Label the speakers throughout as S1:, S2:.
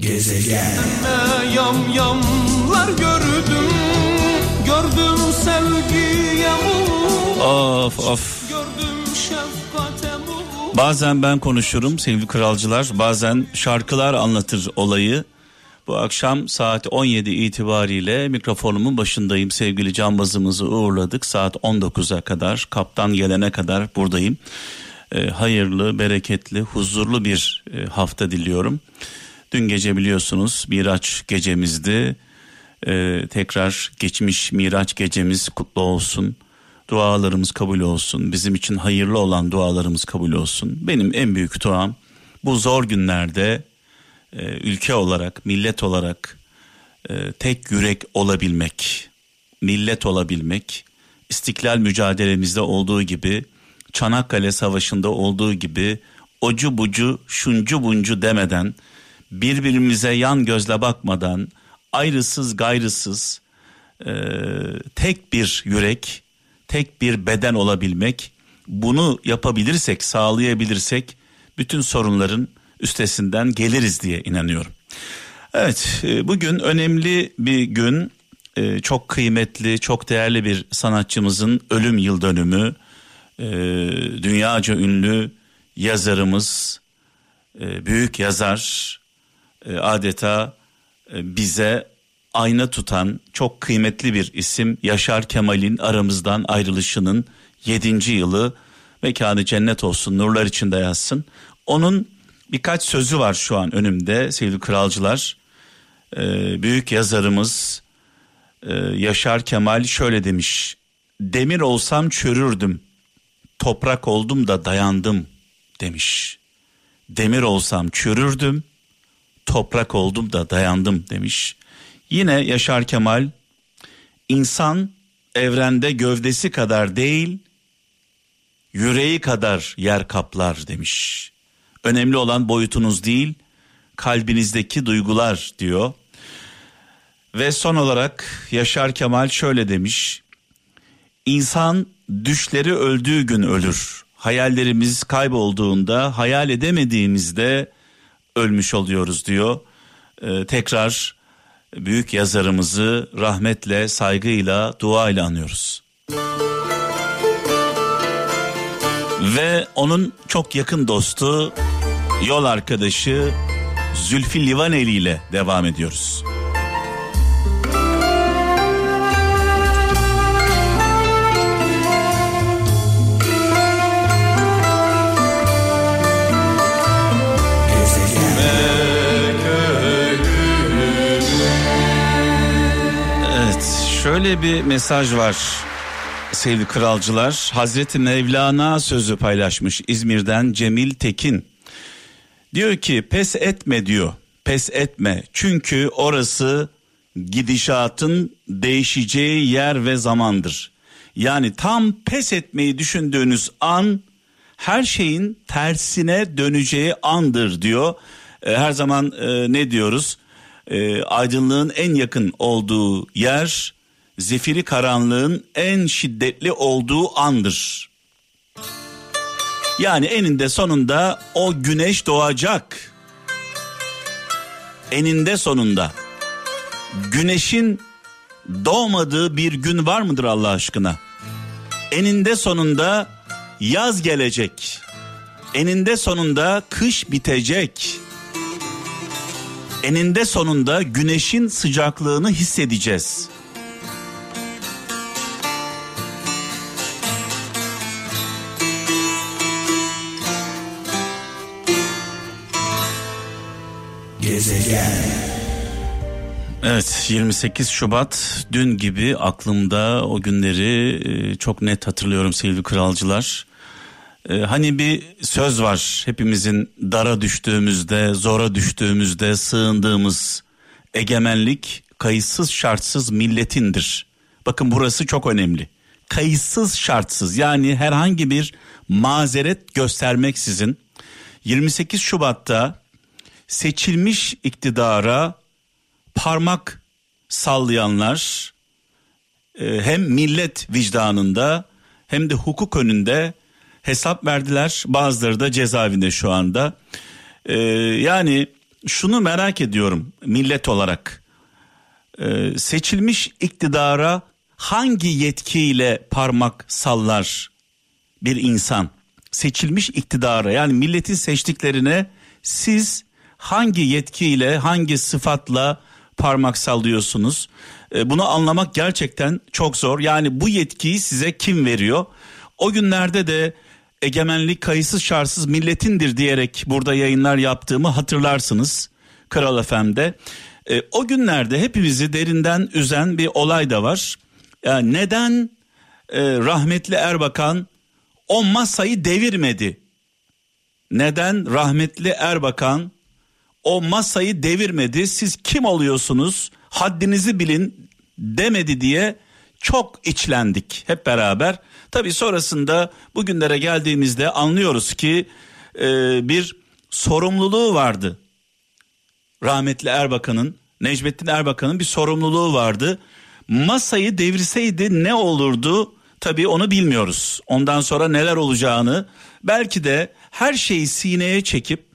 S1: Gezegen Yam yamlar gördüm Gördüm sevgiye Of of Bazen ben konuşurum sevgili kralcılar bazen şarkılar anlatır olayı bu akşam saat 17 itibariyle mikrofonumun başındayım. Sevgili cambazımızı uğurladık. Saat 19'a kadar, kaptan gelene kadar buradayım. E, hayırlı, bereketli, huzurlu bir e, hafta diliyorum. Dün gece biliyorsunuz Miraç gecemizdi. E, tekrar geçmiş Miraç gecemiz kutlu olsun. Dualarımız kabul olsun. Bizim için hayırlı olan dualarımız kabul olsun. Benim en büyük duam bu zor günlerde e, ülke olarak, millet olarak e, tek yürek olabilmek, millet olabilmek, istiklal mücadelemizde olduğu gibi, Çanakkale Savaşı'nda olduğu gibi ocu bucu, şuncu buncu demeden, birbirimize yan gözle bakmadan, ayrısız gayrısız, e, tek bir yürek, tek bir beden olabilmek, bunu yapabilirsek, sağlayabilirsek, bütün sorunların üstesinden geliriz diye inanıyorum. Evet e, bugün önemli bir gün e, çok kıymetli çok değerli bir sanatçımızın ölüm yıl dönümü e, dünyaca ünlü yazarımız büyük yazar adeta bize ayna tutan çok kıymetli bir isim Yaşar Kemal'in aramızdan ayrılışının 7. yılı mekanı cennet olsun nurlar içinde yazsın. Onun birkaç sözü var şu an önümde sevgili kralcılar. Ee, büyük yazarımız e, Yaşar Kemal şöyle demiş. Demir olsam çürürdüm, toprak oldum da dayandım demiş. Demir olsam çürürdüm, toprak oldum da dayandım demiş. Yine Yaşar Kemal insan evrende gövdesi kadar değil yüreği kadar yer kaplar demiş. Önemli olan boyutunuz değil, kalbinizdeki duygular diyor. Ve son olarak Yaşar Kemal şöyle demiş. İnsan düşleri öldüğü gün ölür. Hayallerimiz kaybolduğunda, hayal edemediğimizde ölmüş oluyoruz diyor. Ee, tekrar büyük yazarımızı rahmetle, saygıyla, duayla anıyoruz. Ve onun çok yakın dostu, yol arkadaşı Zülfü Livaneli ile devam ediyoruz. Şöyle bir mesaj var sevgili kralcılar. Hazreti Mevlana sözü paylaşmış İzmir'den Cemil Tekin. Diyor ki pes etme diyor. Pes etme. Çünkü orası gidişatın değişeceği yer ve zamandır. Yani tam pes etmeyi düşündüğünüz an her şeyin tersine döneceği andır diyor. E, her zaman e, ne diyoruz? E, aydınlığın en yakın olduğu yer zifiri karanlığın en şiddetli olduğu andır. Yani eninde sonunda o güneş doğacak. Eninde sonunda güneşin doğmadığı bir gün var mıdır Allah aşkına? Eninde sonunda yaz gelecek. Eninde sonunda kış bitecek. Eninde sonunda güneşin sıcaklığını hissedeceğiz. Gezegen. Evet 28 Şubat dün gibi aklımda o günleri e, çok net hatırlıyorum sevgili kralcılar. E, hani bir söz var hepimizin dara düştüğümüzde zora düştüğümüzde sığındığımız egemenlik kayıtsız şartsız milletindir. Bakın burası çok önemli. Kayıtsız şartsız yani herhangi bir mazeret göstermeksizin 28 Şubat'ta seçilmiş iktidara parmak sallayanlar e, hem millet vicdanında hem de hukuk önünde hesap verdiler. Bazıları da cezaevinde şu anda. E, yani şunu merak ediyorum millet olarak. Ee, seçilmiş iktidara hangi yetkiyle parmak sallar bir insan? Seçilmiş iktidara yani milletin seçtiklerine siz hangi yetkiyle, hangi sıfatla parmak sallıyorsunuz? Ee, bunu anlamak gerçekten çok zor. Yani bu yetkiyi size kim veriyor? O günlerde de egemenlik kayıtsız şartsız milletindir diyerek burada yayınlar yaptığımı hatırlarsınız Kral FM'de. E, o günlerde hepimizi derinden üzen bir olay da var. Yani neden e, rahmetli Erbakan o masayı devirmedi? Neden rahmetli Erbakan o masayı devirmedi? Siz kim oluyorsunuz? Haddinizi bilin demedi diye çok içlendik hep beraber. Tabii sonrasında bugünlere geldiğimizde anlıyoruz ki e, bir sorumluluğu vardı. Rahmetli Erbakan'ın, Necmettin Erbakan'ın bir sorumluluğu vardı. Masayı devirseydi ne olurdu? Tabii onu bilmiyoruz. Ondan sonra neler olacağını belki de her şeyi sineye çekip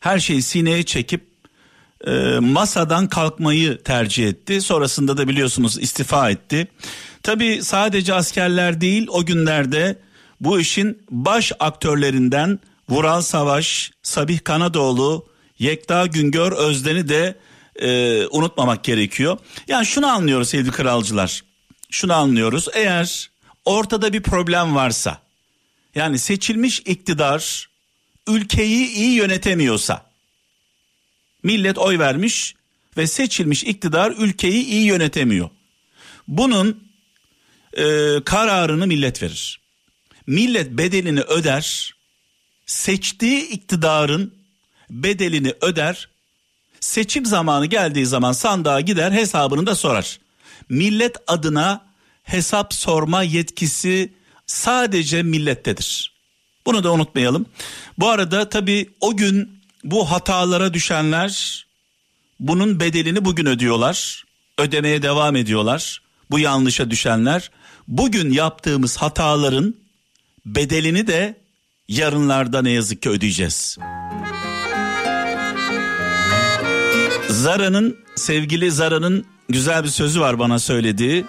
S1: her şeyi sineye çekip e, masadan kalkmayı tercih etti. Sonrasında da biliyorsunuz istifa etti. Tabi sadece askerler değil o günlerde bu işin baş aktörlerinden Vural Savaş, Sabih Kanadoğlu, Yekta Güngör Özden'i de e, unutmamak gerekiyor. Yani şunu anlıyoruz sevgili kralcılar. Şunu anlıyoruz. Eğer ortada bir problem varsa yani seçilmiş iktidar ülkeyi iyi yönetemiyorsa millet oy vermiş ve seçilmiş iktidar ülkeyi iyi yönetemiyor. Bunun e, kararını millet verir. Millet bedelini öder. Seçtiği iktidarın bedelini öder. Seçim zamanı geldiği zaman sandığa gider hesabını da sorar. Millet adına hesap sorma yetkisi sadece millettedir. Bunu da unutmayalım. Bu arada tabii o gün bu hatalara düşenler bunun bedelini bugün ödüyorlar. Ödemeye devam ediyorlar. Bu yanlışa düşenler bugün yaptığımız hataların bedelini de yarınlarda ne yazık ki ödeyeceğiz. Zara'nın sevgili Zara'nın güzel bir sözü var bana söylediği.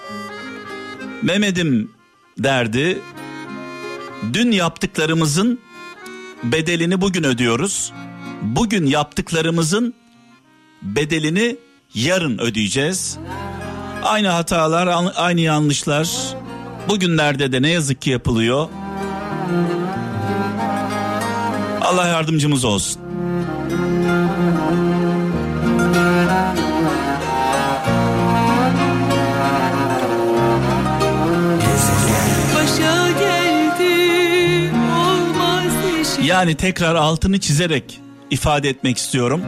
S1: Mehmet'im derdi. Dün yaptıklarımızın bedelini bugün ödüyoruz. Bugün yaptıklarımızın bedelini yarın ödeyeceğiz. Aynı hatalar, aynı yanlışlar bugünlerde de ne yazık ki yapılıyor. Allah yardımcımız olsun. Yani tekrar altını çizerek ifade etmek istiyorum.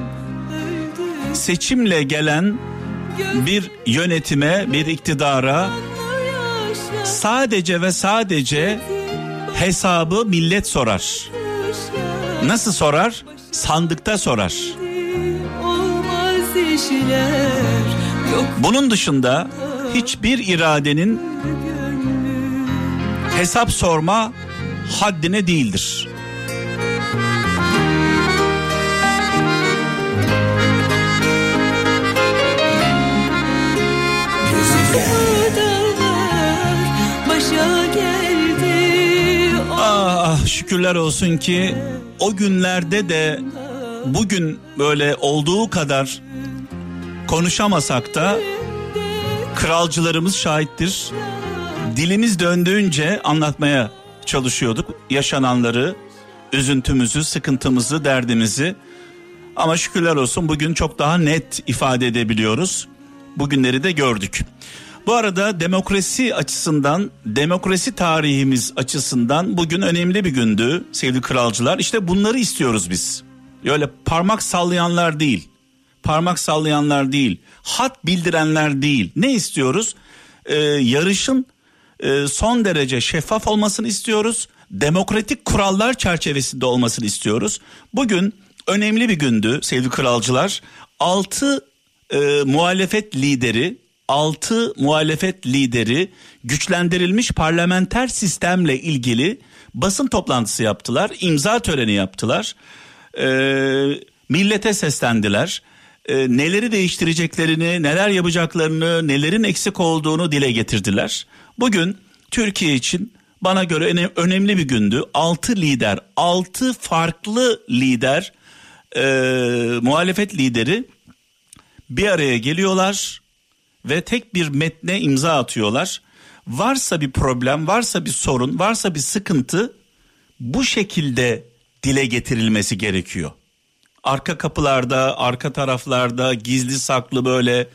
S1: Seçimle gelen bir yönetime, bir iktidara sadece ve sadece hesabı millet sorar. Nasıl sorar? Sandıkta sorar. Bunun dışında hiçbir iradenin hesap sorma haddine değildir. Ah şükürler olsun ki o günlerde de bugün böyle olduğu kadar konuşamasak da kralcılarımız şahittir. Dilimiz döndüğünce anlatmaya çalışıyorduk yaşananları, üzüntümüzü, sıkıntımızı, derdimizi. Ama şükürler olsun bugün çok daha net ifade edebiliyoruz. Bugünleri de gördük. Bu arada demokrasi açısından, demokrasi tarihimiz açısından bugün önemli bir gündü sevgili kralcılar. İşte bunları istiyoruz biz. Öyle parmak sallayanlar değil. Parmak sallayanlar değil. Hat bildirenler değil. Ne istiyoruz? Ee, yarışın e, son derece şeffaf olmasını istiyoruz. Demokratik kurallar çerçevesinde olmasını istiyoruz. Bugün önemli bir gündü sevgili kralcılar. Altı e, muhalefet lideri 6 muhalefet lideri güçlendirilmiş parlamenter sistemle ilgili basın toplantısı yaptılar, imza töreni yaptılar. Ee, millete seslendiler. E, neleri değiştireceklerini, neler yapacaklarını, nelerin eksik olduğunu dile getirdiler. Bugün Türkiye için bana göre önemli bir gündü. Altı lider, altı farklı lider, e, muhalefet lideri bir araya geliyorlar ve tek bir metne imza atıyorlar. Varsa bir problem, varsa bir sorun, varsa bir sıkıntı bu şekilde dile getirilmesi gerekiyor. Arka kapılarda, arka taraflarda gizli saklı böyle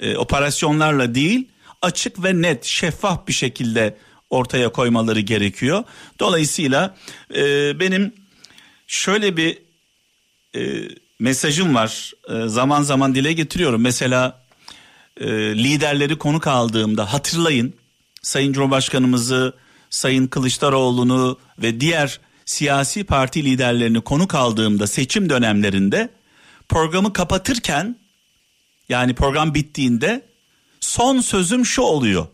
S1: e, operasyonlarla değil, açık ve net, şeffaf bir şekilde ortaya koymaları gerekiyor. Dolayısıyla e, benim şöyle bir e, mesajım var. E, zaman zaman dile getiriyorum. Mesela e, liderleri konuk aldığımda hatırlayın Sayın Cumhurbaşkanımızı, Sayın Kılıçdaroğlu'nu ve diğer siyasi parti liderlerini konuk aldığımda seçim dönemlerinde programı kapatırken yani program bittiğinde son sözüm şu oluyor.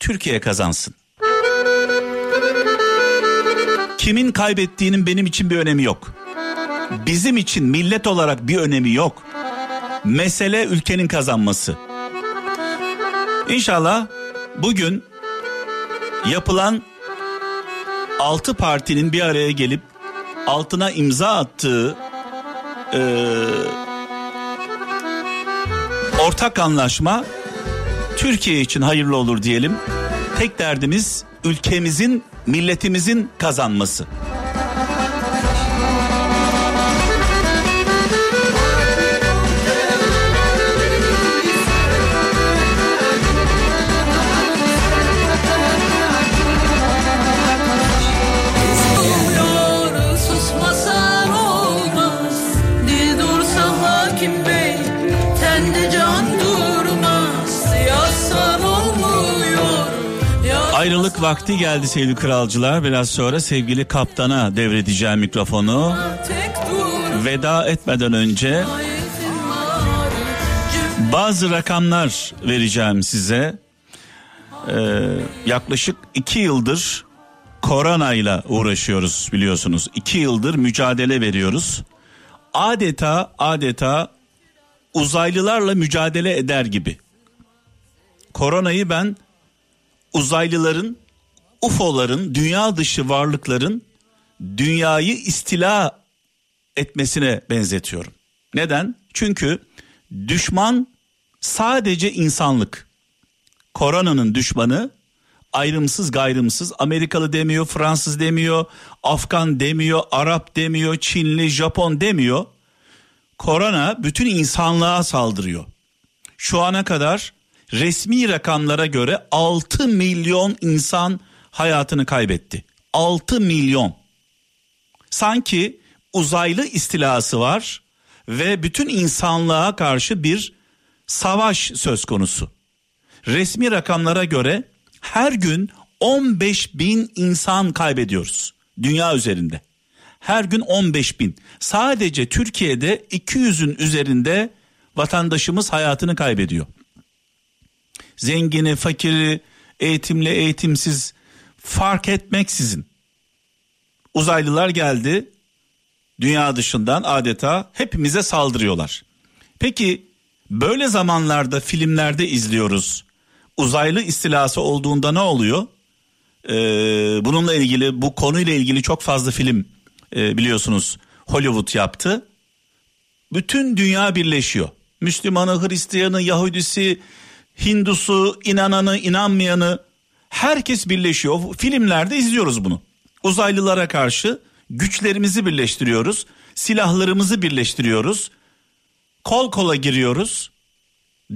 S1: Türkiye kazansın. Kimin kaybettiğinin benim için bir önemi yok. Bizim için millet olarak bir önemi yok. Mesele ülkenin kazanması. İnşallah bugün yapılan altı partinin bir araya gelip altına imza attığı e, ortak anlaşma Türkiye için hayırlı olur diyelim. Tek derdimiz ülkemizin, milletimizin kazanması. Ayrılık vakti geldi sevgili kralcılar. Biraz sonra sevgili kaptana devredeceğim mikrofonu. Veda etmeden önce bazı rakamlar vereceğim size. Ee, yaklaşık iki yıldır koronayla uğraşıyoruz biliyorsunuz. İki yıldır mücadele veriyoruz. Adeta adeta uzaylılarla mücadele eder gibi. Koronayı ben uzaylıların, UFO'ların, dünya dışı varlıkların dünyayı istila etmesine benzetiyorum. Neden? Çünkü düşman sadece insanlık. Koronanın düşmanı ayrımsız gayrımsız Amerikalı demiyor, Fransız demiyor, Afgan demiyor, Arap demiyor, Çinli, Japon demiyor. Korona bütün insanlığa saldırıyor. Şu ana kadar resmi rakamlara göre 6 milyon insan hayatını kaybetti. 6 milyon. Sanki uzaylı istilası var ve bütün insanlığa karşı bir savaş söz konusu. Resmi rakamlara göre her gün 15 bin insan kaybediyoruz dünya üzerinde. Her gün 15 bin. Sadece Türkiye'de 200'ün üzerinde vatandaşımız hayatını kaybediyor zengini, fakiri, eğitimli, eğitimsiz fark etmeksizin. Uzaylılar geldi dünya dışından adeta hepimize saldırıyorlar. Peki böyle zamanlarda filmlerde izliyoruz. Uzaylı istilası olduğunda ne oluyor? Ee, bununla ilgili bu konuyla ilgili çok fazla film e, biliyorsunuz Hollywood yaptı. Bütün dünya birleşiyor. Müslümanı, Hristiyanı, Yahudisi, Hindusu, inananı, inanmayanı herkes birleşiyor. Filmlerde izliyoruz bunu. Uzaylılara karşı güçlerimizi birleştiriyoruz. Silahlarımızı birleştiriyoruz. Kol kola giriyoruz.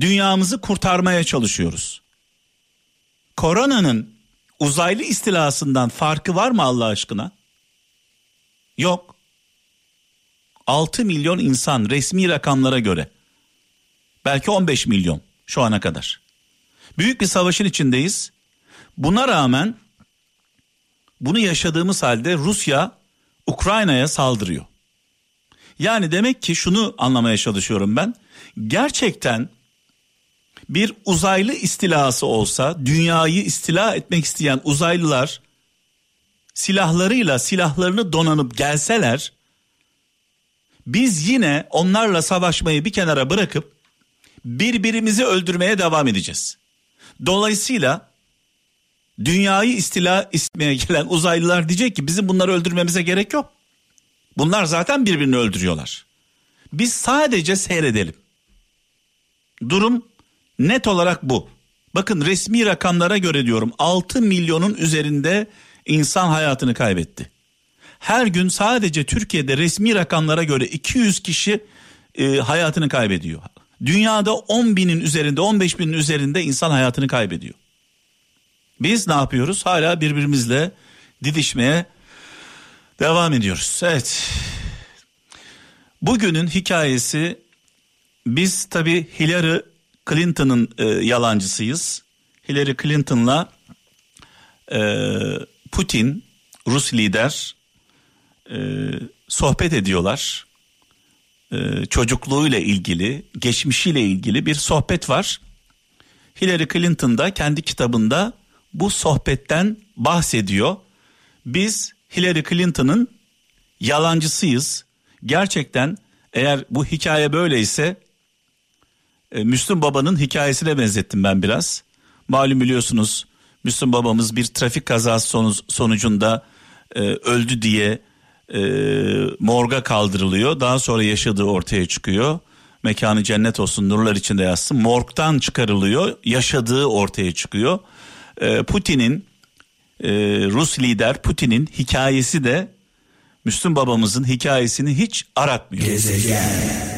S1: Dünyamızı kurtarmaya çalışıyoruz. Koronanın uzaylı istilasından farkı var mı Allah aşkına? Yok. 6 milyon insan resmi rakamlara göre. Belki 15 milyon şu ana kadar. Büyük bir savaşın içindeyiz. Buna rağmen bunu yaşadığımız halde Rusya Ukrayna'ya saldırıyor. Yani demek ki şunu anlamaya çalışıyorum ben. Gerçekten bir uzaylı istilası olsa dünyayı istila etmek isteyen uzaylılar silahlarıyla silahlarını donanıp gelseler Biz yine onlarla savaşmayı bir kenara bırakıp birbirimizi öldürmeye devam edeceğiz. Dolayısıyla dünyayı istila etmeye gelen uzaylılar diyecek ki bizim bunları öldürmemize gerek yok. Bunlar zaten birbirini öldürüyorlar. Biz sadece seyredelim. Durum net olarak bu. Bakın resmi rakamlara göre diyorum 6 milyonun üzerinde insan hayatını kaybetti. Her gün sadece Türkiye'de resmi rakamlara göre 200 kişi e, hayatını kaybediyor. Dünyada 10 binin üzerinde 15 binin üzerinde insan hayatını kaybediyor. Biz ne yapıyoruz? Hala birbirimizle didişmeye devam ediyoruz. Evet. Bugünün hikayesi biz tabi Hillary Clinton'ın e, yalancısıyız. Hillary Clinton'la e, Putin, Rus lider e, sohbet ediyorlar. E, çocukluğuyla ilgili, geçmişiyle ilgili bir sohbet var. Hillary Clinton da kendi kitabında bu sohbetten bahsediyor. Biz Hillary Clinton'ın yalancısıyız. Gerçekten eğer bu hikaye böyleyse e, Müslüm Baba'nın hikayesine benzettim ben biraz. Malum biliyorsunuz Müslüm Babamız bir trafik kazası sonucunda e, öldü diye e, morga kaldırılıyor. Daha sonra yaşadığı ortaya çıkıyor. Mekanı cennet olsun nurlar içinde yazsın. Morgdan çıkarılıyor. Yaşadığı ortaya çıkıyor. E, Putin'in e, Rus lider Putin'in hikayesi de Müslüm babamızın hikayesini hiç aratmıyor. Gezegen.